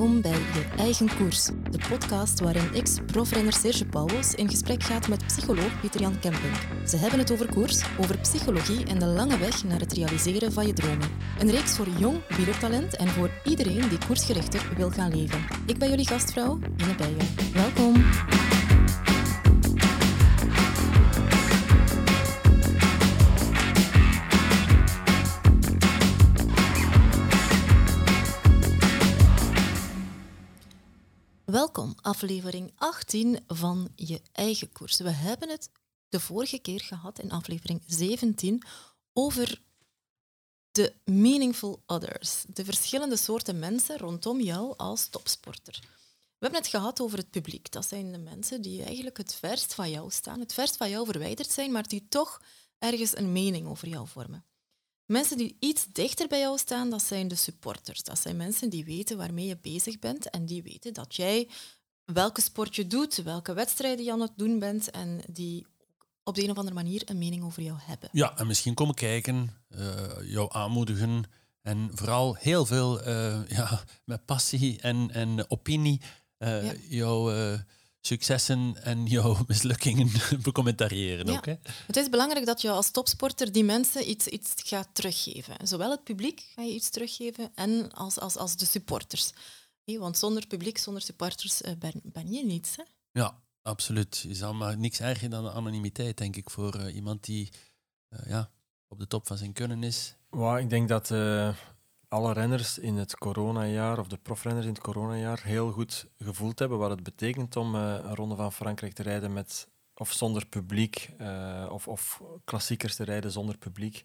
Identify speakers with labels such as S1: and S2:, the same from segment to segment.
S1: Welkom bij Je Eigen Koers, de podcast waarin ex-profrenner Serge Pauwels in gesprek gaat met psycholoog Pieter-Jan Kemping. Ze hebben het over koers, over psychologie en de lange weg naar het realiseren van je dromen. Een reeks voor jong wielertalent en voor iedereen die koersgerichter wil gaan leven. Ik ben jullie gastvrouw, Ine Bijen. Welkom. Welkom, aflevering 18 van Je Eigen Koers. We hebben het de vorige keer gehad in aflevering 17 over de meaningful others, de verschillende soorten mensen rondom jou als topsporter. We hebben het gehad over het publiek. Dat zijn de mensen die eigenlijk het verst van jou staan, het verst van jou verwijderd zijn, maar die toch ergens een mening over jou vormen. Mensen die iets dichter bij jou staan, dat zijn de supporters. Dat zijn mensen die weten waarmee je bezig bent en die weten dat jij welke sport je doet, welke wedstrijden je aan het doen bent en die op de een of andere manier een mening over jou hebben.
S2: Ja, en misschien komen kijken, uh, jou aanmoedigen en vooral heel veel uh, ja, met passie en, en opinie uh, ja. jou successen en jouw mislukkingen becommentariëren ja. ook. Hè?
S1: Het is belangrijk dat je als topsporter die mensen iets, iets gaat teruggeven. Zowel het publiek ga je iets teruggeven en als, als, als de supporters. want zonder publiek, zonder supporters uh, ben, ben, je niets. Hè?
S2: Ja, absoluut. Je zal maar niks erger dan de anonimiteit, denk ik, voor uh, iemand die uh, ja, op de top van zijn kunnen is.
S3: Well, ik denk dat alle renners in het coronajaar, of de profrenners in het coronajaar, heel goed gevoeld hebben wat het betekent om uh, een ronde van Frankrijk te rijden met of zonder publiek, uh, of, of klassiekers te rijden zonder publiek.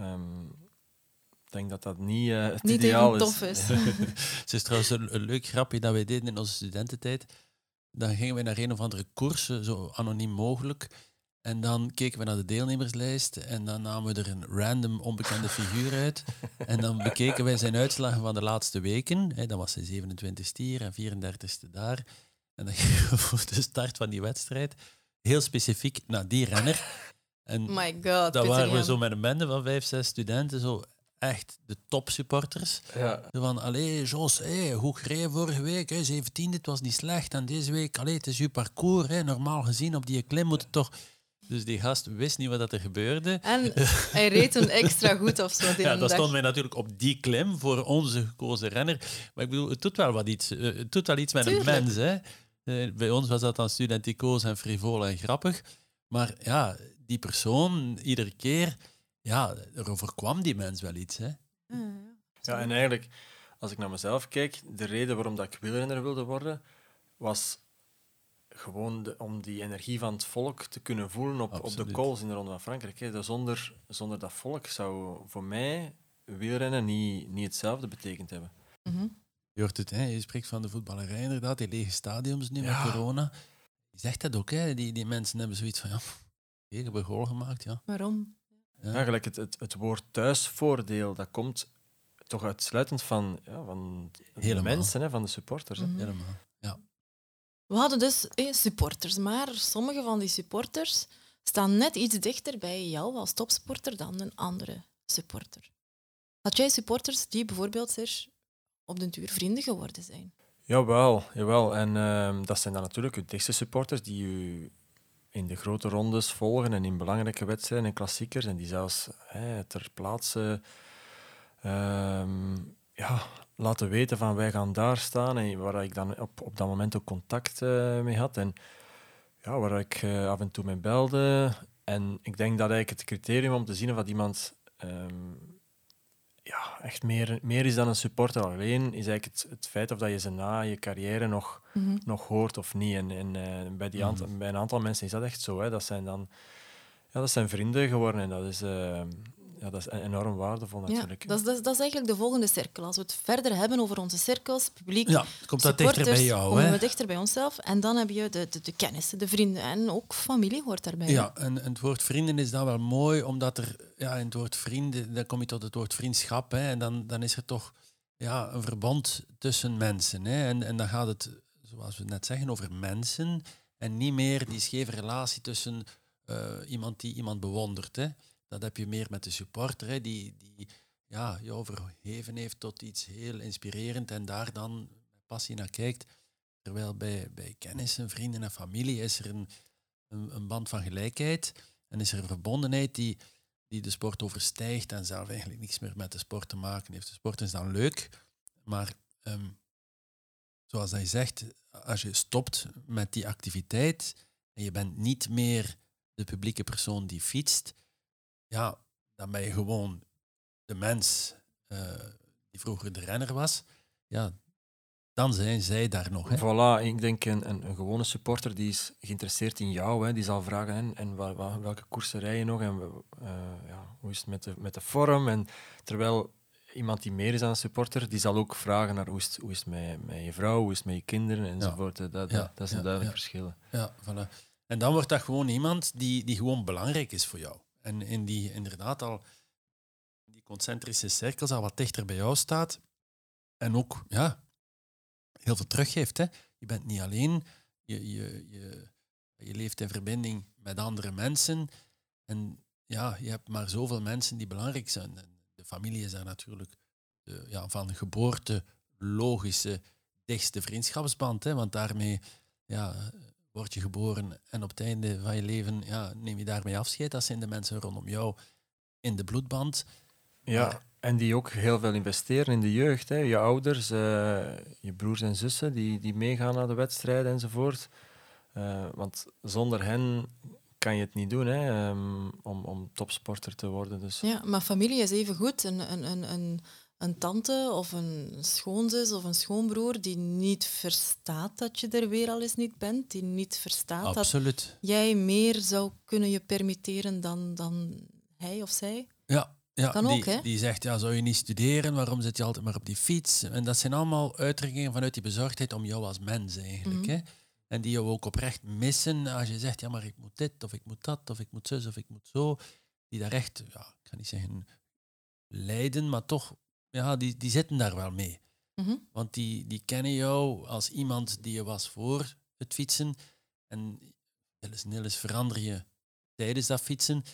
S3: Um, ik denk dat dat niet uh, het
S1: niet
S3: ideaal
S1: tof is.
S2: Het is trouwens een, een, leuk grapje dat wij deden in onze studententijd. Dan gingen we naar een of andere koers, zo anoniem mogelijk. En dan keken we naar de deelnemerslijst en dan namen we er een random onbekende figuur uit. En dan bekeken wij zijn uitslagen van de laatste weken. Hè, dan was hij 27 stier en 34ste daar. En dan gingen we voor de start van die wedstrijd heel specifiek naar die renner.
S1: En My God,
S2: dan waren we zo met een bende van vijf, zes studenten, zo echt de topsupporters. Ja. Van, allee, Jos, hey, hoe gereden vorige week? Hè, 17, het was niet slecht. En deze week, allee, het is uw parcours. Hè, normaal gezien, op die klim moet het toch... Dus die gast wist niet wat er gebeurde.
S1: En hij reed toen extra goed of zo.
S2: ja, dat stond mij natuurlijk op die klim voor onze gekozen renner. Maar ik bedoel, het doet wel, wat iets, eh, het doet wel iets met Tuurlijk. een mens. Hè. Eh, bij ons was dat dan studenticoos en frivol en grappig. Maar ja, die persoon, iedere keer, ja, er overkwam die mens wel iets. Hè.
S3: Ja, en eigenlijk, als ik naar mezelf kijk, de reden waarom dat ik wielrenner wilde worden, was gewoon de, om die energie van het volk te kunnen voelen op, op de calls in de Ronde van Frankrijk. Hè. Zonder, zonder dat volk zou voor mij wielrennen niet, niet hetzelfde betekend hebben.
S2: Mm -hmm. Je hoort het, hè? je spreekt van de voetballerij inderdaad, die lege stadiums nu ja. met corona. Je zegt dat ook, hè? Die, die mensen hebben zoiets van, ja, ik heb een goal gemaakt. Ja.
S1: Waarom?
S3: Ja. Eigenlijk het, het, het woord thuisvoordeel, dat komt toch uitsluitend van, ja, van de mensen, hè, van de supporters. Mm
S2: -hmm. Helemaal, ja.
S1: We hadden dus eh, supporters, maar sommige van die supporters staan net iets dichter bij jou als topsporter dan een andere supporter. Had jij supporters die bijvoorbeeld Serge, op den duur vrienden geworden zijn?
S3: Jawel, jawel. En uh, dat zijn dan natuurlijk uw dichtste supporters die u in de grote rondes volgen en in belangrijke wedstrijden en klassiekers en die zelfs ter plaatse uh, ja, laten weten van wij gaan daar staan en waar ik dan op, op dat moment ook contact uh, mee had en ja, waar ik uh, af en toe mee belde. En ik denk dat eigenlijk het criterium om te zien of dat iemand um, ja, echt meer, meer is dan een supporter alleen, is eigenlijk het, het feit of dat je ze na je carrière nog, mm -hmm. nog hoort of niet. En, en uh, bij, die aantal, mm -hmm. bij een aantal mensen is dat echt zo. Hè. Dat zijn dan ja, dat zijn vrienden geworden en dat is, ja, dat is enorm waardevol natuurlijk.
S1: Ja, dat, is, dat, is, dat is eigenlijk de volgende cirkel. Als we het verder hebben over onze cirkels, publiek,
S2: ja, komt dat dichter bij jou.
S1: Komen
S2: hè?
S1: we dichter bij onszelf. En dan heb je de, de, de kennissen, de vrienden en ook familie hoort daarbij.
S2: Ja, en, en het woord vrienden is dan wel mooi, omdat er ja, in het woord vrienden, dan kom je tot het woord vriendschap. Hè, en dan, dan is er toch ja, een verband tussen mensen. Hè, en, en dan gaat het, zoals we net zeggen, over mensen en niet meer die scheve relatie tussen uh, iemand die iemand bewondert. Hè. Dat heb je meer met de supporter, die, die ja, jou verheven heeft tot iets heel inspirerend en daar dan passie naar kijkt. Terwijl bij, bij kennissen, vrienden en familie is er een, een, een band van gelijkheid en is er een verbondenheid die, die de sport overstijgt en zelf eigenlijk niks meer met de sport te maken heeft. De sport is dan leuk, maar ehm, zoals hij zegt, als je stopt met die activiteit en je bent niet meer de publieke persoon die fietst, ja, dan ben je gewoon de mens uh, die vroeger de renner was. Ja, dan zijn zij daar nog. Hè?
S3: Voilà, ik denk een, een, een, gewone supporter die is geïnteresseerd in jou, hè, die zal vragen en, en welke koersen rij je nog en uh, ja, hoe is het met de, met de vorm. En terwijl iemand die meer is dan een supporter, die zal ook vragen naar hoe is het, hoe is het met, met je vrouw, hoe is het met je kinderen enzovoort. Ja. Dat, dat, dat, is een duidelijk verschil.
S2: Ja, voilà. En dan wordt dat gewoon iemand die, die gewoon belangrijk is voor jou. En in die inderdaad al die concentrische cirkels al wat dichter bij jou staat. En ook ja, heel veel teruggeeft. Hè. Je bent niet alleen, je, je, je, je leeft in verbinding met andere mensen. En ja, je hebt maar zoveel mensen die belangrijk zijn. De familie is daar natuurlijk de, ja, van geboorte logische dichtste vriendschapsband. Hè, want daarmee ja, word je geboren en op het einde van je leven ja, neem je daarmee afscheid. Dat zijn de mensen rondom jou in de bloedband.
S3: Ja, en die ook heel veel investeren in de jeugd. Hè. Je ouders, uh, je broers en zussen die, die meegaan naar de wedstrijden enzovoort. Uh, want zonder hen kan je het niet doen hè, um, om, om topsporter te worden. Dus.
S1: Ja, maar familie is even goed. Een, een, een, een, een tante of een schoonzus of een schoonbroer die niet verstaat dat je er weer al eens niet bent, die niet verstaat
S2: Absoluut.
S1: dat jij meer zou kunnen je permitteren dan, dan hij of zij.
S2: Ja, ja, kan die, ook, hè? die zegt, ja, zou je niet studeren? Waarom zit je altijd maar op die fiets? En dat zijn allemaal uitdrukkingen vanuit die bezorgdheid om jou als mens eigenlijk. Mhm. hè? En die jou ook oprecht missen als je zegt, ja, maar ik moet dit, of ik moet dat, of ik moet zus, of ik moet zo. Die daar echt, ja, ik ga niet zeggen lijden, maar toch, ja, die, die zitten daar wel mee. Mhm. Want die, die kennen jou als iemand die je was voor het fietsen. En Nils Nils verander je tijdens dat fietsen.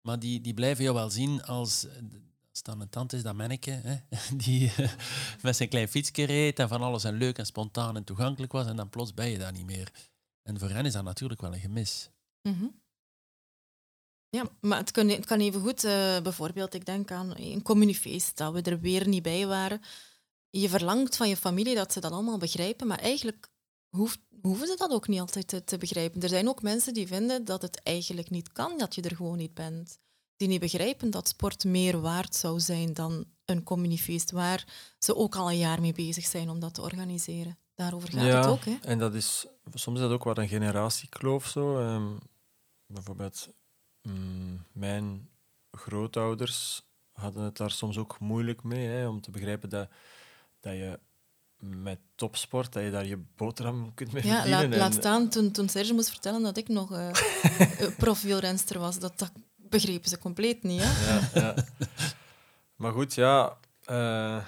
S2: Maar die, die blijven jou wel zien als, als dan een tante is, dat manneke, hè, die met zijn klein fietsje reed en van alles en leuk en spontaan en toegankelijk was. En dan plots ben je daar niet meer. En voor hen is dat natuurlijk wel een gemis.
S1: Mm Ja, maar het kan, het kan even goed, uh, bijvoorbeeld, ik denk aan een communiefeest, dat we er weer niet bij waren. Je verlangt van je familie dat ze dat allemaal begrijpen, maar eigenlijk hoeft, hoeven ze dat ook niet altijd te, te, begrijpen. Er zijn ook mensen die vinden dat het eigenlijk niet kan, dat je er gewoon niet bent. Die niet begrijpen dat sport meer waard zou zijn dan een communiefeest, waar ze ook al een jaar mee bezig zijn om dat te organiseren. Daarover gaat het ook. Hè?
S3: En dat is, soms is dat ook wat een generatiekloof. Zo. Um, bijvoorbeeld, um, mijn grootouders hadden het daar soms ook moeilijk mee, hè, om te begrijpen dat, dat je met topsport, dat je daar je boterham kunt mee
S1: ja,
S3: verdienen.
S1: Laat, laat staan, toen, toen Serge moest vertellen dat ik nog uh, profielrenster was, dat, dat begrepen ze compleet niet. Hè?
S3: Ja, ja. Maar goed, ja, uh,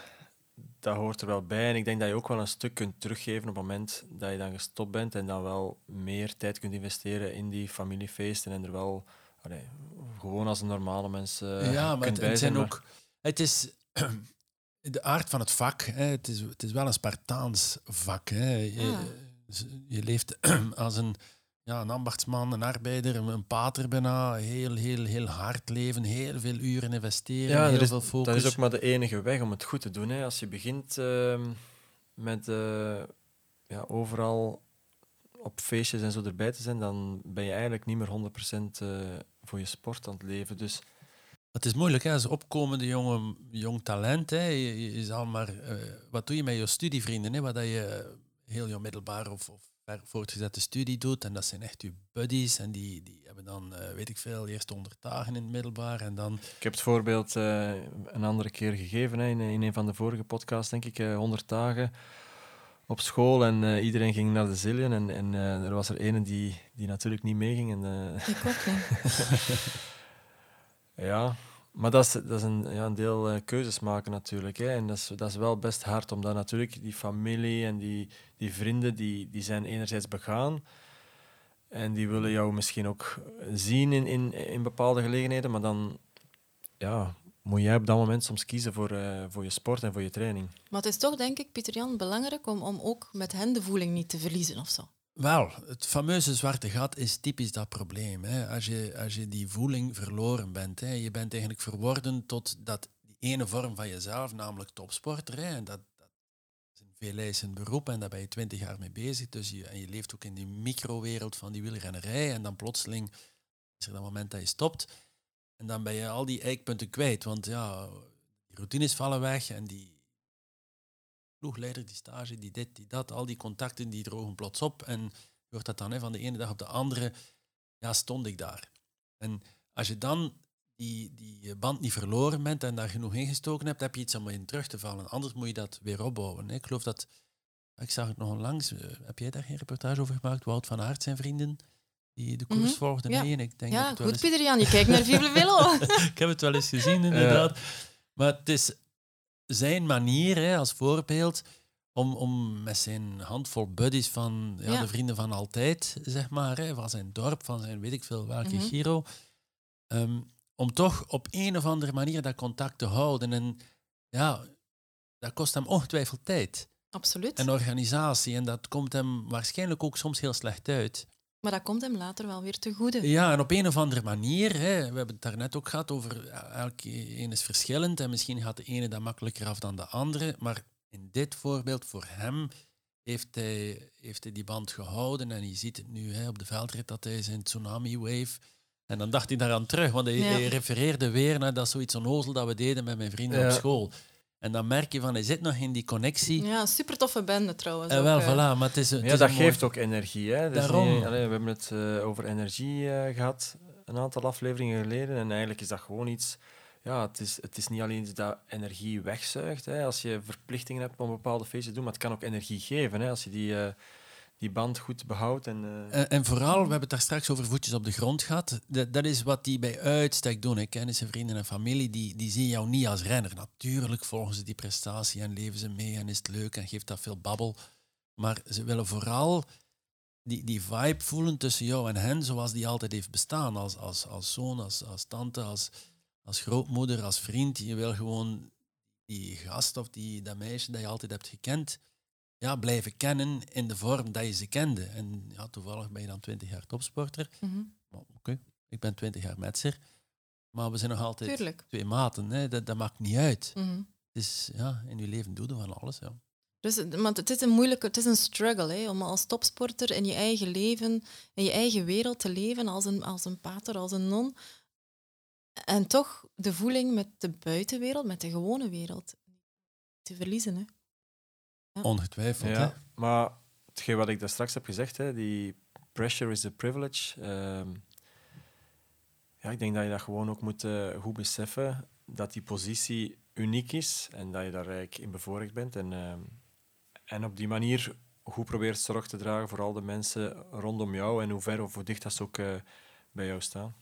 S3: dat hoort er wel bij. En ik denk dat je ook wel een stuk kunt teruggeven op het moment dat je dan gestopt bent en dan wel meer tijd kunt investeren in die familiefeesten en er wel allee, gewoon als een normale mens uh, ja, maar kunt het, zijn.
S2: Ook, het is de aard van het vak. Hè, het, is, het is wel een Spartaans vak. Hè. Je, ah. je leeft als een, ja, een ambachtsman, een arbeider, een pater bijna. Heel, heel, heel hard leven, heel veel uren investeren, ja, heel
S3: is,
S2: veel focus.
S3: Dat is ook maar de enige weg om het goed te doen. Hè. Als je begint uh, met uh, ja, overal op feestjes en zo erbij te zijn, dan ben je eigenlijk niet meer 100% uh, eh, voor je sport aan het leven. Dus
S2: het is moeilijk hè, als opkomende jonge, jong talent. Hè. Je, je zal maar, uh, wat doe je met je studievrienden? Hè, wat dat je heel je middelbaar of, of voortgezette studie doet. En dat zijn echt je buddies. En die, die hebben dan, uh, weet ik veel, eerst 100 dagen in het middelbaar. En dan...
S3: Ik heb het voorbeeld uh, een andere keer gegeven hè, in, in een van de vorige podcasts, denk ik. 100 dagen op school en iedereen ging naar de Zillion. En, en er was er ene die, die natuurlijk niet meeging. En,
S1: ik ook niet.
S3: Ja, maar dat is, dat is een, ja, een deel uh, keuzes maken natuurlijk. Hè. En dat is, dat is wel best hard, omdat natuurlijk die familie en die, die vrienden, die, die zijn enerzijds begaan. En die willen jou misschien ook zien in, in, in bepaalde gelegenheden, maar dan ja, moet jij op dat moment soms kiezen voor, eh, voor je sport en voor je training.
S1: Maar het is toch, denk ik, Pieter Jan, belangrijk om, om ook met hen de voeling niet te verliezen of zo.
S2: Wel, het fameuze zwarte gat is typisch dat probleem. Hè. Als, je, als je die voeling verloren bent, hè, je bent eigenlijk verworden tot dat die ene vorm van jezelf, namelijk topsporter. Hè, en dat, dat is een veeleisend beroep en daar ben je twintig jaar mee bezig. Dus je, en je leeft ook in die microwereld van die wielrennerij. En dan plotseling is er dat moment dat je stopt. En dan ben je al die eikpunten kwijt. Want ja, die routines vallen weg en die ploegleider, die stage, die dit, die dat, al die contacten die drogen plots op. En hoort dat dan hè, van de ene dag op de andere, ja, stond ik daar. En als je dan die, die band niet verloren bent en daar genoeg ingestoken hebt, heb je iets om in terug te vallen. Anders moet je dat weer opbouwen. Hè. Ik geloof dat, ik zag het nog onlangs, eh, heb jij daar geen reportage over gemaakt? Wout van Aert zijn vrienden, die de koers
S1: Mhm.
S2: volgden
S1: Ja.
S2: mee. En ik denk dat
S1: Ja, goed,
S2: eens-
S1: Pieter Jan, je kijkt naar Vive Velo.
S2: ik heb het wel eens gezien, inderdaad. Maar het is zijn manier hè, als voorbeeld om, om met zijn handvol buddies van ja,
S1: Ja.
S2: de vrienden van altijd, zeg maar, hè, van zijn dorp, van zijn weet ik veel welke
S1: Mhm.
S2: Giro, ehm, om toch op een of andere manier dat contact te houden. En ja, dat kost hem ongetwijfeld tijd
S1: Absoluut.
S2: en organisatie. En dat komt hem waarschijnlijk ook soms heel slecht uit.
S1: Maar dat komt hem later wel weer te goede.
S2: Ja, en op een of andere manier, hè, we hebben het daarnet ook gehad over, elke een is verschillend en misschien gaat de ene dat makkelijker af dan de andere, maar in dit voorbeeld, voor hem, heeft hij, heeft hij die band gehouden en je ziet het nu hè, op de veldrit dat hij zijn tsunami-wave... En dan dacht hij daaraan terug, want hij,
S1: Ja.
S2: hij refereerde weer naar dat zoiets onnozel dat we deden met mijn vrienden
S3: Ja.
S2: op school. En dan merk je van, hij zit nog in die connectie.
S1: Ja, super toffe bende trouwens.
S2: en
S1: ook,
S2: wel,
S1: eh.
S2: voilà, maar het is, het
S3: Ja,
S2: is
S3: dat
S2: mooi-
S3: geeft ook energie. Hè? Dus
S2: Daarom.
S3: niet- allee, we hebben het eh, over energie eh, gehad een aantal afleveringen geleden. En eigenlijk is dat gewoon iets. Ja, het is, het is niet alleen iets dat energie wegzuigt. Hè, als je verplichtingen hebt om bepaalde feesten te doen, maar het kan ook energie geven. Hè, als je die, eh, die band goed behoudt. En, eh,
S2: En, en vooral, we hebben het daar straks over voetjes op de grond gehad. Dat, dat is wat die bij uitstek doen. hè. Kennissen, vrienden en familie, die, die zien jou niet als renner. Natuurlijk volgen ze die prestatie en leven ze mee en is het leuk en geeft dat veel babbel. Maar ze willen vooral die, die vibe voelen tussen jou en hen, zoals die altijd heeft bestaan. Als, als, als zoon, als, als tante, als, als grootmoeder, als vriend. Je wil gewoon die gast of die, dat meisje dat je altijd hebt gekend, ja, blijven kennen in de vorm dat je ze kende. En ja, toevallig ben je dan 20 jaar topsporter.
S1: Mhm,
S2: Oké, ik ben 20 jaar metser. Maar we zijn nog altijd
S1: Tuurlijk.
S2: twee maten. Hè. Dat, dat maakt niet uit.
S1: Mhm.
S2: Het is, ja, in je leven doe je van alles. Ja.
S1: Dus, want het is een moeilijke, het is een struggle hè, om als topsporter in je eigen leven, in je eigen wereld te leven als een, als een pater, als een non. En toch de voeling met de buitenwereld, met de gewone wereld, te verliezen. Hè.
S2: Ongetwijfeld.
S3: ja.
S2: Hè.
S3: Maar hetgeen wat ik daar straks heb gezegd, hè, die pressure is a privilege. ehm, ja, ik denk dat je dat gewoon ook moet eh, goed beseffen. Dat die positie uniek is en dat je daar eigenlijk in bevoorrecht bent. En, ehm, en op die manier goed probeert zorg te dragen voor al de mensen rondom jou en hoe ver of hoe dicht dat ze ook eh, bij jou staan.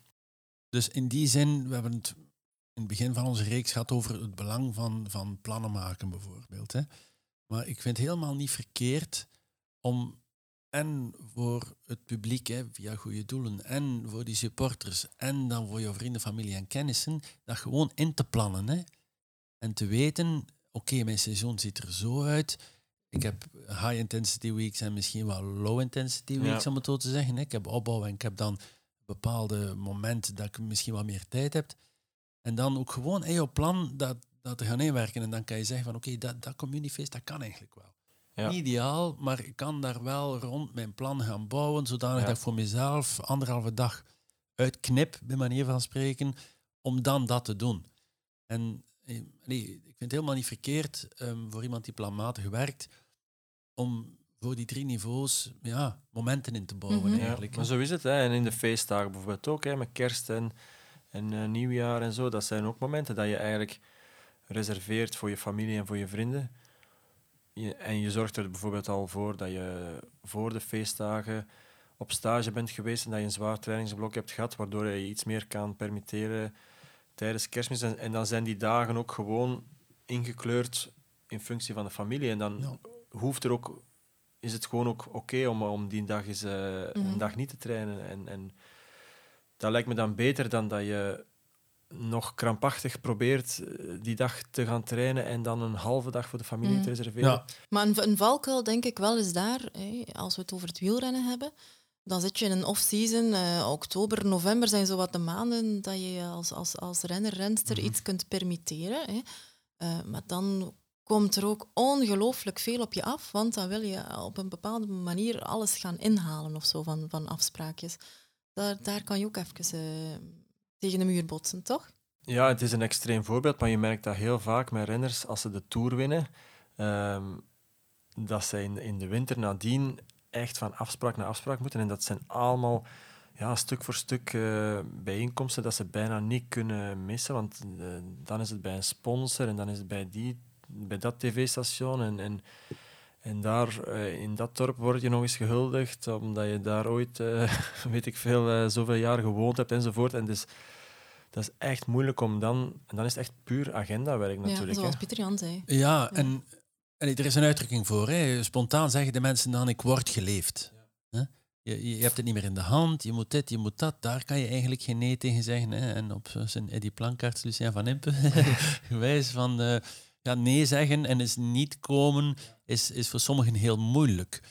S2: Dus in die zin, we hebben het in het begin van onze reeks gehad over het belang van, van plannen maken, bijvoorbeeld. Hè. Maar ik vind het helemaal niet verkeerd om en voor het publiek hè, via goede doelen en voor die supporters en dan voor jouw vrienden, familie en kennissen, dat gewoon in te plannen. Hè. En te weten, oké, mijn seizoen ziet er zo uit. Ik heb high intensity weeks en misschien wel low intensity weeks,
S3: Ja.
S2: om het zo te zeggen. hè. Ik heb opbouw en ik heb dan bepaalde momenten dat ik misschien wat meer tijd heb. En dan ook gewoon in jouw plan dat, dat te gaan inwerken. En dan kan je zeggen van oké, dat, dat communityfeest, dat kan eigenlijk wel.
S3: Ja.
S2: Niet ideaal, maar ik kan daar wel rond mijn plan gaan bouwen, zodanig
S3: Ja.
S2: dat ik voor mezelf anderhalve dag uitknip, bij manier van spreken, om dan dat te doen. En eh, nee, ik vind het helemaal niet verkeerd ehm, voor iemand die planmatig werkt, om voor die drie niveaus ja, momenten in te bouwen
S1: Mhm.
S2: Eigenlijk.
S3: maar zo is het. Hè. En in de feestdagen bijvoorbeeld ook, hè, met kerst en, en eh, nieuwjaar en zo. Dat zijn ook momenten dat je eigenlijk reserveert voor je familie en voor je vrienden. Je, en je zorgt er bijvoorbeeld al voor dat je voor de feestdagen op stage bent geweest en dat je een zwaar trainingsblok hebt gehad, waardoor je iets meer kan permitteren tijdens kerstmis. En, en dan zijn die dagen ook gewoon ingekleurd in functie van de familie. En dan
S2: Ja.
S3: hoeft er ook, is het gewoon ook oké om, om die dag eens eh,
S1: Mhm.
S3: een dag niet te trainen. En, en dat lijkt me dan beter dan dat je nog krampachtig probeert eh, die dag te gaan trainen en dan een halve dag voor de familie
S1: Mm.
S3: te reserveren.
S2: Ja.
S1: Maar een, een valkuil denk ik wel is daar, hè, als we het over het wielrennen hebben, dan zit je in een off-season. eh, oktober, november zijn zo wat de maanden dat je je als, als, als renner, renster
S3: Mhm.
S1: iets kunt permitteren. Hè. Eh, maar dan komt er ook ongelooflijk veel op je af, want dan wil je op een bepaalde manier alles gaan inhalen of zo van, van afspraakjes. Daar, daar kan je ook even eh, tegen de muur botsen, toch?
S3: Ja, het is een extreem voorbeeld, maar je merkt dat heel vaak met renners, als ze de Tour winnen, ehm, dat ze in, de winter nadien echt van afspraak naar afspraak moeten. En dat zijn allemaal ja, stuk voor stuk eh, bijeenkomsten dat ze bijna niet kunnen missen. Want eh, dan is het bij een sponsor en dan is het bij, die, bij dat tv-station. En, en, en daar eh, in dat dorp word je nog eens gehuldigd, omdat je daar ooit, eh, weet ik veel, eh, zoveel jaar gewoond hebt enzovoort. En dus dat is echt moeilijk om dan... En dan is het echt puur agendawerk
S1: Ja,
S3: natuurlijk.
S1: zoals
S3: hè.
S1: Pieter Jan zei.
S2: Ja, en, en er is een uitdrukking voor. Hè. Spontaan zeggen de mensen dan, ik word geleefd. Hè? Je, je, hebt het niet meer in de hand, je moet dit, je moet dat. Daar kan je eigenlijk geen nee tegen zeggen. Hè. En op zijn Eddie Plankaerts, Lucien van Impe, gewijs van eh, ja, nee zeggen en eens niet komen, is, is voor sommigen heel moeilijk.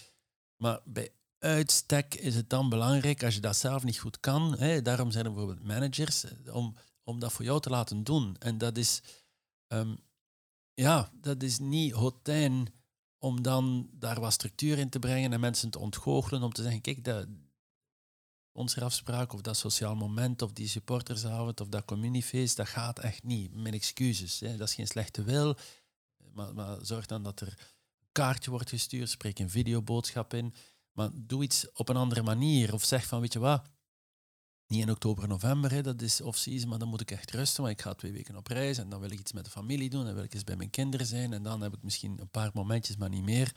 S2: Maar bij uitstek is het dan belangrijk, als je dat zelf niet goed kan, hè, daarom zijn er bijvoorbeeld managers, eh, om, om dat voor jou te laten doen. En dat is... ehm, ja, dat is niet hotijn om dan daar wat structuur in te brengen en mensen te ontgoochelen om te zeggen, kijk, dat, onze afspraak of dat sociaal moment of die supportersavond of dat communiefeest, dat gaat echt niet. Mijn excuses. Hè. Dat is geen slechte wil, maar, maar zorg dan dat er kaartje wordt gestuurd, spreek een videoboodschap in, maar doe iets op een andere manier of zeg van, weet je wat, niet in oktober, november, hè, dat is off-season, maar dan moet ik echt rusten, want ik ga twee weken op reis en dan wil ik iets met de familie doen, dan wil ik eens bij mijn kinderen zijn en dan heb ik misschien een paar momentjes, maar niet meer.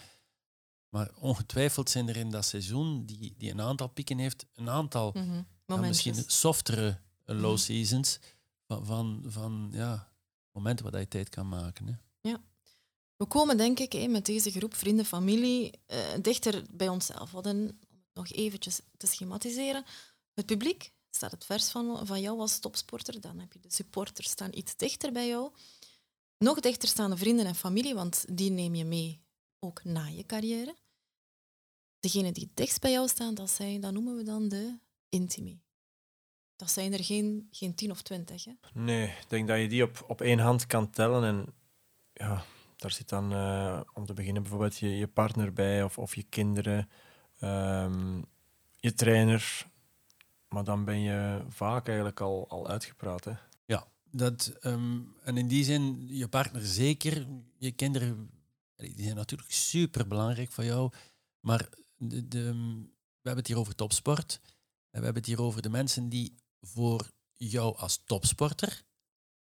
S2: Maar ongetwijfeld zijn er in dat seizoen, die, die een aantal pieken heeft, een aantal ja,
S1: Momentjes.
S2: misschien softere eh, low
S1: Mhm.
S2: seasons van, van, van ja, momenten waar je tijd kan maken. Hè.
S1: We komen denk ik met deze groep vrienden, familie eh, dichter bij onszelf. Hadden, om het nog eventjes te schematiseren, het publiek staat het vers van, van jou als topsporter. Dan heb je de supporters staan iets dichter bij jou. Nog dichter staan de vrienden en familie, want die neem je mee ook na je carrière. Degenen die dichtst bij jou staan, dat, zijn, dat noemen we dan de intimi. Dat zijn er geen, geen tien of twintig. Hè?
S3: Nee, ik denk dat je die op, op één hand kan tellen. En ja, daar zit dan eh, om te beginnen bijvoorbeeld je, je partner bij of, of je kinderen, ehm, je trainer. Maar dan ben je vaak eigenlijk al, al uitgepraat. Hè.
S2: Dat, ehm, en in die zin, je partner zeker, je kinderen, die zijn natuurlijk super belangrijk voor jou. Maar de, de, we hebben het hier over topsport. En we hebben het hier over de mensen die voor jou als topsporter.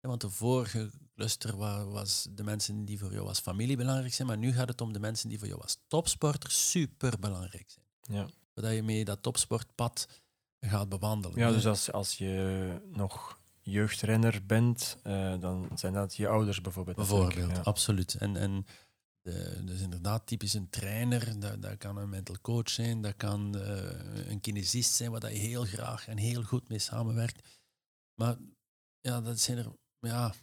S2: Want de vorige cluster wa- was de mensen die voor jou als familie belangrijk zijn. Maar nu gaat het om de mensen die voor jou als topsporter super belangrijk zijn.
S3: Ja,
S2: Zodat je mee dat topsportpad gaat bewandelen.
S3: ja dus als, als je nog jeugdrenner bent, eh, dan zijn dat je ouders bijvoorbeeld.
S2: Bijvoorbeeld,
S3: Ja.
S2: absoluut. En, en de, dus inderdaad, typisch een trainer, dat, dat kan een mental coach zijn, dat kan eh, een kinesist zijn, waar je heel graag en heel goed mee samenwerkt. Maar ja, dat zijn er ja,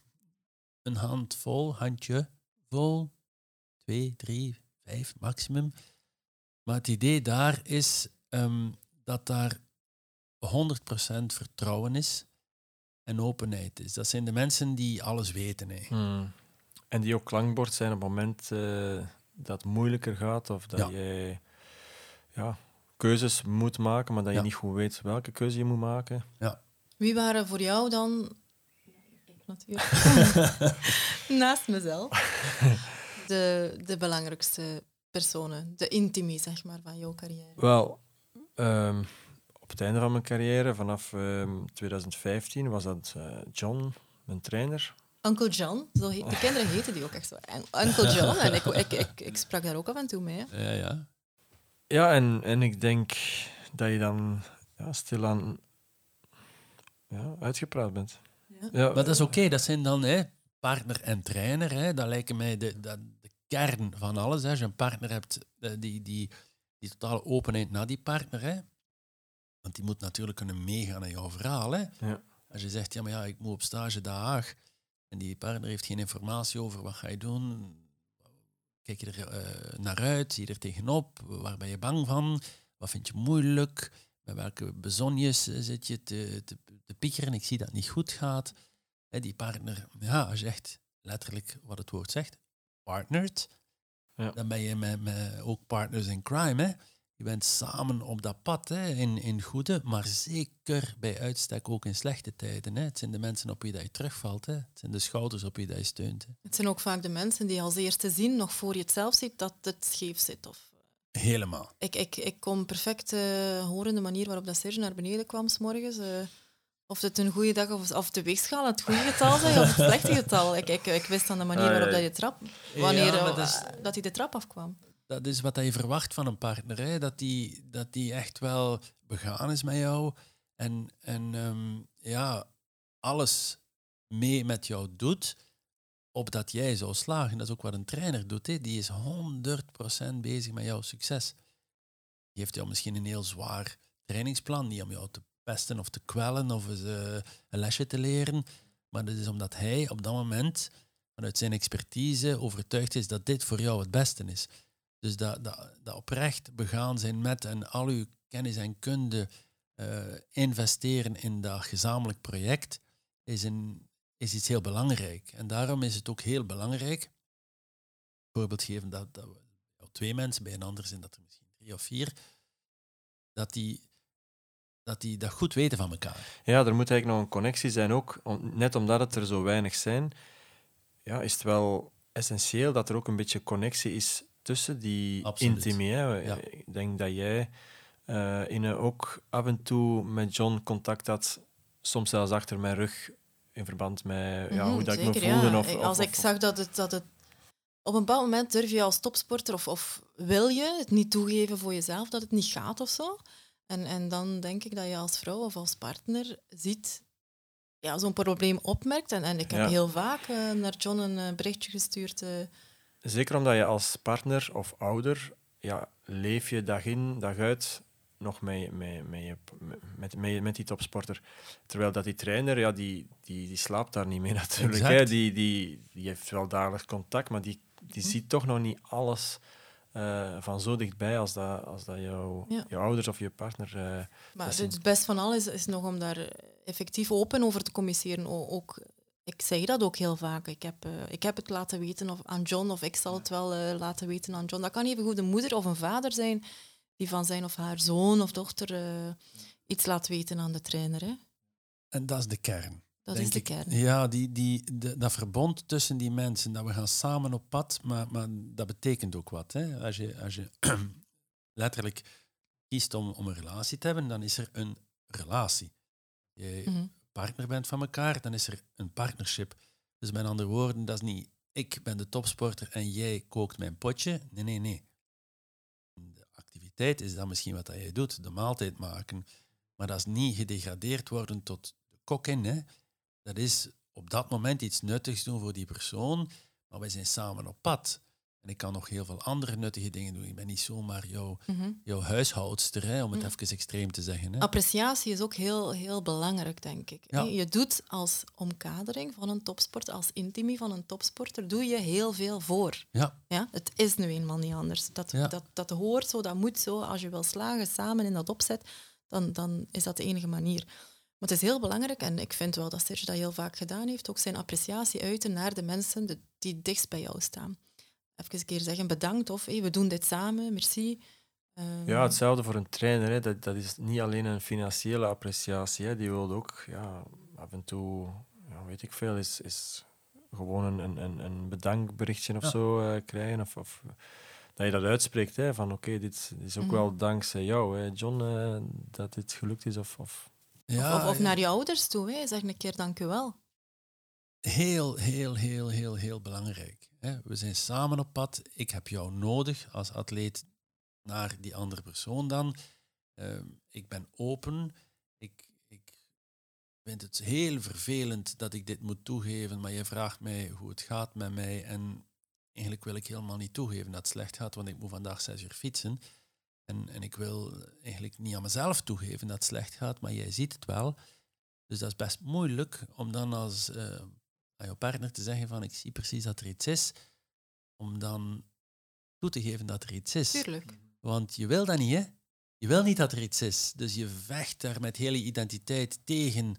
S2: een handvol, handje vol, twee, drie, vijf maximum. Maar het idee daar is ehm, dat daar 100% vertrouwen is en openheid is. Dat zijn de mensen die alles weten. Hè.
S3: Hmm. En die ook klankbord zijn op het moment eh, dat het moeilijker gaat of dat
S2: Ja.
S3: je ja, keuzes moet maken, maar dat je
S2: Ja.
S3: niet goed weet welke keuze je moet maken.
S1: Wie waren voor jou dan, natuurlijk, naast mezelf, de, de belangrijkste personen, de intimi zeg maar, van jouw carrière?
S3: Wel, ehm, op het einde van mijn carrière, vanaf ehm, 2015, was dat eh, John, mijn trainer.
S1: Uncle John, zo heet, de kinderen heten die ook echt zo. Uncle John, en ik, ik, ik, ik sprak daar ook af en toe mee. hè.
S2: Ja, ja.
S3: Ja, en, en ik denk dat je dan ja, stilaan ja, uitgepraat bent.
S1: Ja.
S2: Maar dat is oké, dat zijn dan hè, partner en trainer. Hè. Dat lijken mij de, de, de kern van alles. Hè. Als je een partner hebt, eh, die, die, die totale openheid naar die partner. Hè. Want die moet natuurlijk kunnen meegaan in jouw verhaal. Hè.
S3: Ja.
S2: Als je zegt, ja, maar ja, ik moet op stage daar en die partner heeft geen informatie over wat ga je doen, kijk je er eh, naar uit, zie je er tegenop, waar ben je bang van, wat vind je moeilijk, met welke bezonjes eh, zit je te, te, te piekeren, ik zie dat het niet goed gaat. Hè, die partner, ja, als je echt letterlijk wat het woord zegt, partnert,
S3: Ja.
S2: dan ben je met, met ook partners in crime. Hè. Je bent samen op dat pad, hè, in, in goede, maar zeker bij uitstek ook in slechte tijden. Hè. Het zijn de mensen op wie dat je terugvalt. Hè. Het zijn de schouders op wie dat je steunt. Hè.
S1: Het zijn ook vaak de mensen die als eerste zien, nog voor je het zelf ziet, dat het scheef zit. Of,
S2: Helemaal.
S1: ik, ik, ik kon perfect eh, horen de manier waarop dat Serge naar beneden kwam s morgens. eh, of het een goede dag of, of de weegschaal het goede getal zijn of het slechte getal. Ik, ik, ik wist aan de manier
S3: Ah,
S1: waarop dat je trap, wanneer
S2: Ja,
S1: eh,
S2: dat is-
S1: dat hij de trap afkwam.
S2: dat is wat je verwacht van een partner. Hè? Dat, die, dat die echt wel begaan is met jou. En, en ehm, ja, alles mee met jou doet, opdat jij zou slagen. Dat is ook wat een trainer doet. Hè? Die is 100% bezig met jouw succes. Die heeft jou misschien een heel zwaar trainingsplan, niet om jou te pesten of te kwellen of eh, een lesje te leren. Maar dat is omdat hij op dat moment vanuit zijn expertise overtuigd is dat dit voor jou het beste is. Dus dat, dat, dat oprecht begaan zijn met en al uw kennis en kunde eh, investeren in dat gezamenlijk project is, een, is iets heel belangrijk. En daarom is het ook heel belangrijk, voorbeeld geven dat, dat we twee mensen, bij een ander zijn dat er misschien drie of vier, dat die dat, die dat goed weten van elkaar.
S3: Ja, er moet eigenlijk nog een connectie zijn ook. Om- net omdat het er zo weinig zijn, ja, is het wel essentieel dat er ook een beetje connectie is tussen die
S2: Absoluut. Ja.
S3: Ik denk dat jij eh Ine, ook af en toe met John contact had, soms zelfs achter mijn rug, in verband met ja,
S1: Mhm,
S3: hoe dat ik me voelde.
S1: ja.
S3: Of, of-
S1: als ik zag dat het, dat het... Op een bepaald moment durf je als topsporter of, of wil je het niet toegeven voor jezelf dat het niet gaat of zo. En, en dan denk ik dat je als vrouw of als partner ziet, ja, zo'n probleem opmerkt. En, en ik heb
S3: Ja.
S1: heel vaak eh, naar John een eh, berichtje gestuurd. eh,
S3: Zeker omdat je als partner of ouder, ja, leef je dag in, dag uit nog met, met, met, met, die topsporter. Terwijl dat die trainer, ja, die, die, die slaapt daar niet mee natuurlijk. Hè. Die, die, die heeft wel dagelijks contact, maar die, die ziet toch nog niet alles eh, van zo dichtbij als dat, als dat jouw,
S1: Ja.
S3: jouw ouders of je partner... eh,
S1: Maar het best van alles is, is nog om daar effectief open over te communiceren. Ook, ik zeg dat ook heel vaak. Ik heb, eh, ik heb het laten weten of, aan John, of ik zal het wel laten weten aan John. Dat kan even goed een moeder of een vader zijn die van zijn of haar zoon of dochter eh, iets laat weten aan de trainer. Hè.
S2: En dat is de kern.
S1: Dat is de
S2: ik.
S1: kern.
S2: Ja, die, die, de- dat verbond tussen die mensen, dat we gaan samen op pad, maar, maar dat betekent ook wat. Hè? Als je, als je letterlijk kiest om, om een relatie te hebben, dan is er een relatie. Je
S1: Mhm.
S2: partner bent van elkaar, dan is er een partnership. Dus met andere woorden, dat is niet ik ben de topsporter en jij kookt mijn potje. Nee, nee, nee. Is dan misschien wat dat jij doet, de maaltijd maken. Maar dat is niet gedegradeerd worden tot de kok in. Hè. Dat is op dat moment iets nuttigs doen voor die persoon, maar wij zijn samen op pad. En ik kan nog heel veel andere nuttige dingen doen. Ik ben niet zomaar jouw,
S1: Mhm.
S2: jouw huishoudster, hè, om het
S1: Mm.
S2: even extreem te zeggen. Hè.
S1: Appreciatie is ook heel, heel belangrijk, denk ik.
S2: Ja.
S1: Je doet als omkadering van een topsporter, als intimie van een topsporter, doe je heel veel voor.
S2: Ja,
S1: Ja, het is nu eenmaal niet anders. Dat,
S2: Ja.
S1: dat, dat hoort zo, dat moet zo. Als je wil slagen samen in dat opzet, dan, dan is dat de enige manier. Maar het is heel belangrijk, en ik vind wel dat Serge dat heel vaak gedaan heeft, ook zijn appreciatie uiten naar de mensen die dichtst bij jou staan. Even een keer zeggen bedankt of hey, we doen dit samen, merci. Ehm,
S3: Ja, hetzelfde voor een trainer. Hè. Dat, dat is niet alleen een financiële appreciatie. Hè. Die wil ook ja, af en toe, ja, weet ik veel, is, is gewoon een, een- een, een bedankberichtje of
S2: Ja.
S3: zo eh, krijgen. Of, of dat je dat uitspreekt, hè, van oké, dit is ook
S1: Mhm.
S3: wel dankzij jou, hè, John, eh, dat dit gelukt is. Of, of...
S2: ja
S1: of, of naar je ouders toe, hè. zeg een keer dank u wel.
S2: Heel, heel, heel, heel, heel belangrijk. We zijn samen op pad. Ik heb jou nodig als atleet naar die andere persoon dan. Ehm, ik ben open. Ik, ik vind het heel vervelend dat ik dit moet toegeven, maar je vraagt mij hoe het gaat met mij. En eigenlijk wil ik helemaal niet toegeven dat het slecht gaat, want ik moet vandaag zes uur fietsen. En, en ik wil eigenlijk niet aan mezelf toegeven dat het slecht gaat, maar jij ziet het wel. Dus dat is best moeilijk om dan als uh, aan je partner te zeggen van ik zie precies dat er iets is, om dan toe te geven dat er iets is.
S1: Tuurlijk.
S2: Want je wil dat niet, hè? Je wil niet dat er iets is. Dus je vecht daar met hele identiteit tegen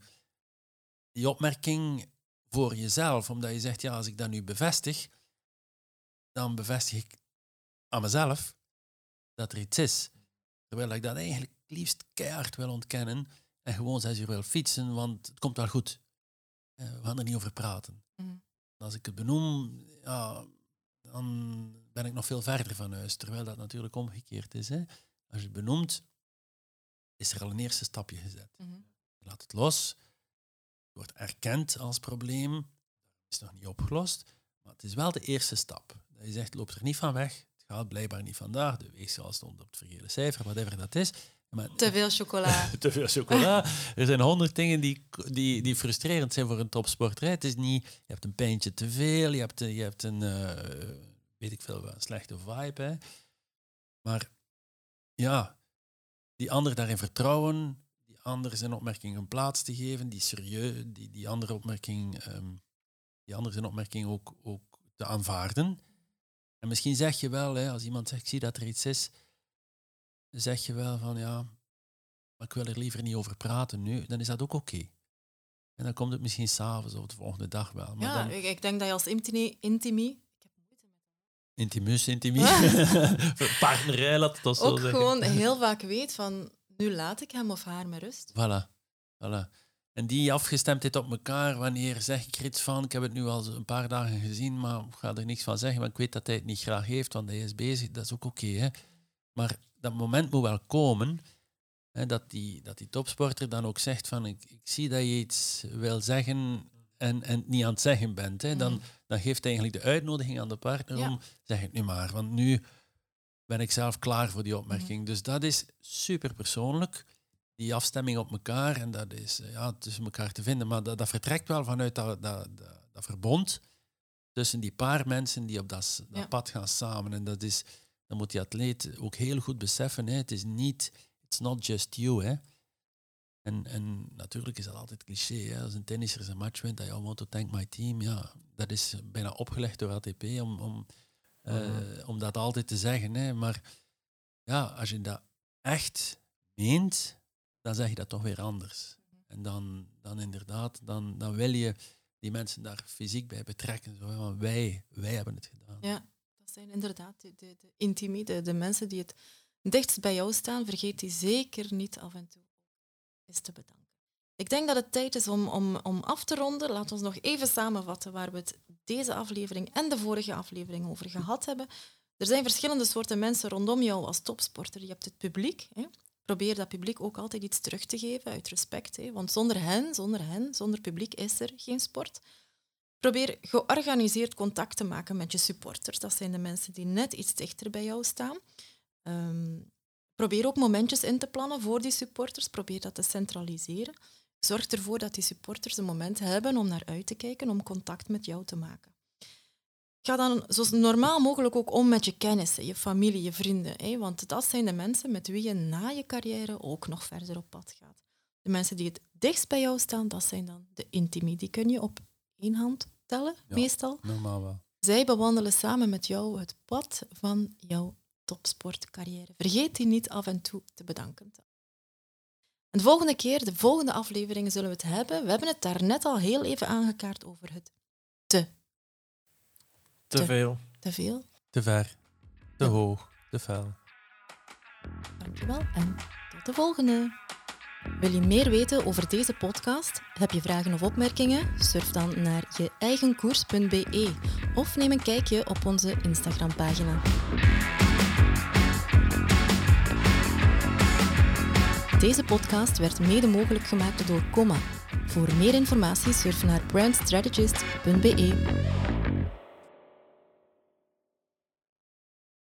S2: die opmerking voor jezelf, omdat je zegt, ja, als ik dat nu bevestig, dan bevestig ik aan mezelf dat er iets is. Terwijl ik dat eigenlijk liefst keihard wil ontkennen en gewoon zes uur wil fietsen, want het komt wel goed. Eh, we gaan er niet over praten.
S1: Mhm.
S2: Als ik het benoem, ja, dan ben ik nog veel verder van huis. Terwijl dat natuurlijk omgekeerd is. Hè. Als je het benoemt, is er al een eerste stapje gezet.
S1: Mhm.
S2: Je laat het los, het wordt erkend als probleem, het is nog niet opgelost, maar het is wel de eerste stap. Dat je zegt, loop er niet van weg, het gaat blijkbaar niet vandaag, de weegschaal stond op het verkeerde cijfer, whatever dat is. Maar,
S1: te veel chocola.
S2: te veel chocola. Er zijn honderd dingen die, die, die frustrerend zijn voor een topsporter. Het is niet, je hebt een pijntje te veel, je hebt, je hebt een, uh, weet ik veel, een slechte vibe. Hè. Maar ja, die ander daarin vertrouwen, die ander zijn opmerking een plaats te geven, die serieus, die, die andere opmerking, um, die andere zijn opmerking ook, ook te aanvaarden. En misschien zeg je wel, hè, als iemand zegt, ik zie dat er iets is, zeg je wel van ja, maar ik wil er liever niet over praten nu, dan is dat ook oké. En dan komt het misschien s'avonds of de volgende dag wel. Maar
S1: ja,
S2: dan,
S1: ik denk dat je als intimi, intimi
S2: Intimus, intimie. Partnerij, laat het zo
S1: ook
S2: zeggen.
S1: gewoon heel vaak weet van, nu laat ik hem of haar met rust.
S2: Voilà. voilà. En die afgestemdheid op elkaar, wanneer zeg ik er iets van, ik heb het nu al een paar dagen gezien, maar ik ga er niks van zeggen, want ik weet dat hij het niet graag heeft, want hij is bezig, dat is ook oké. hè. maar dat moment moet wel komen, hè, dat, die, dat die topsporter dan ook zegt van, ik, ik zie dat je iets wil zeggen en, en niet aan het zeggen bent. Hè. Dan,
S1: Mhm.
S2: dan geeft eigenlijk de uitnodiging aan de partner
S1: Ja.
S2: om, zeg het nu maar, want nu ben ik zelf klaar voor die opmerking.
S1: Mhm.
S2: Dus dat is super persoonlijk, die afstemming op elkaar, en dat is eh, ja, tussen elkaar te vinden, maar dat, dat vertrekt wel vanuit dat, dat, dat, dat verbond tussen die paar mensen die op dat, s- dat
S1: Ja.
S2: pad gaan samen. En dat is, dan moet die atleet ook heel goed beseffen, hè, het is niet, it's not just you, hè. En, en natuurlijk is dat altijd cliché. Hè? Als een tennisser zijn match wint, dat je want to thank my team. Ja, dat is bijna opgelegd door ATP om, om, eh,
S3: Mhm.
S2: om dat altijd te zeggen. Hè? Maar ja, als je dat echt meent, dan zeg je dat toch weer anders. En dan, dan inderdaad, dan, dan wil je die mensen daar fysiek bij betrekken. Zo, van wij, wij hebben het gedaan.
S1: Ja, zijn inderdaad de, de, de intimi, de, mensen die het dichtst bij jou staan. Vergeet die zeker niet af en toe eens te bedanken. Ik denk dat het tijd is om, om, om af te ronden. We ons nog even samenvatten waar we het deze aflevering en de vorige aflevering over gehad hebben. Er zijn verschillende soorten mensen rondom jou als topsporter. Je hebt het publiek. Hè. Probeer dat publiek ook altijd iets terug te geven uit respect. Hè. Want zonder hen, zonder hen, zonder publiek is er geen sport. Probeer georganiseerd contact te maken met je supporters. Dat zijn de mensen die net iets dichter bij jou staan. Ehm, probeer ook momentjes in te plannen voor die supporters. Probeer dat te centraliseren. Zorg ervoor dat die supporters een moment hebben om naar uit te kijken, om contact met jou te maken. Ga dan zo normaal mogelijk ook om met je kennissen, je familie, je vrienden. Hè? Want dat zijn de mensen met wie je na je carrière ook nog verder op pad gaat. De mensen die het dichtst bij jou staan, dat zijn dan de intimi. Die kun je op één hand
S2: Ja.
S1: meestal.
S2: Normaal wel.
S1: Zij bewandelen samen met jou het pad van jouw topsportcarrière. Vergeet die niet af en toe te bedanken. En de volgende keer, de volgende afleveringen, zullen we het hebben. We hebben het daar net al heel even aangekaart over het te,
S3: Te
S1: Te-
S3: veel.
S1: te veel.
S2: Te ver, te
S1: Ja.
S2: hoog, te fel.
S1: Dankjewel en tot de volgende. Wil je meer weten over deze podcast? Heb je vragen of opmerkingen? Surf dan naar je eigenkoers.be of neem een kijkje op onze Instagram-pagina. Deze podcast werd mede mogelijk gemaakt door Comma. Voor meer informatie surf naar brandstrategist.be.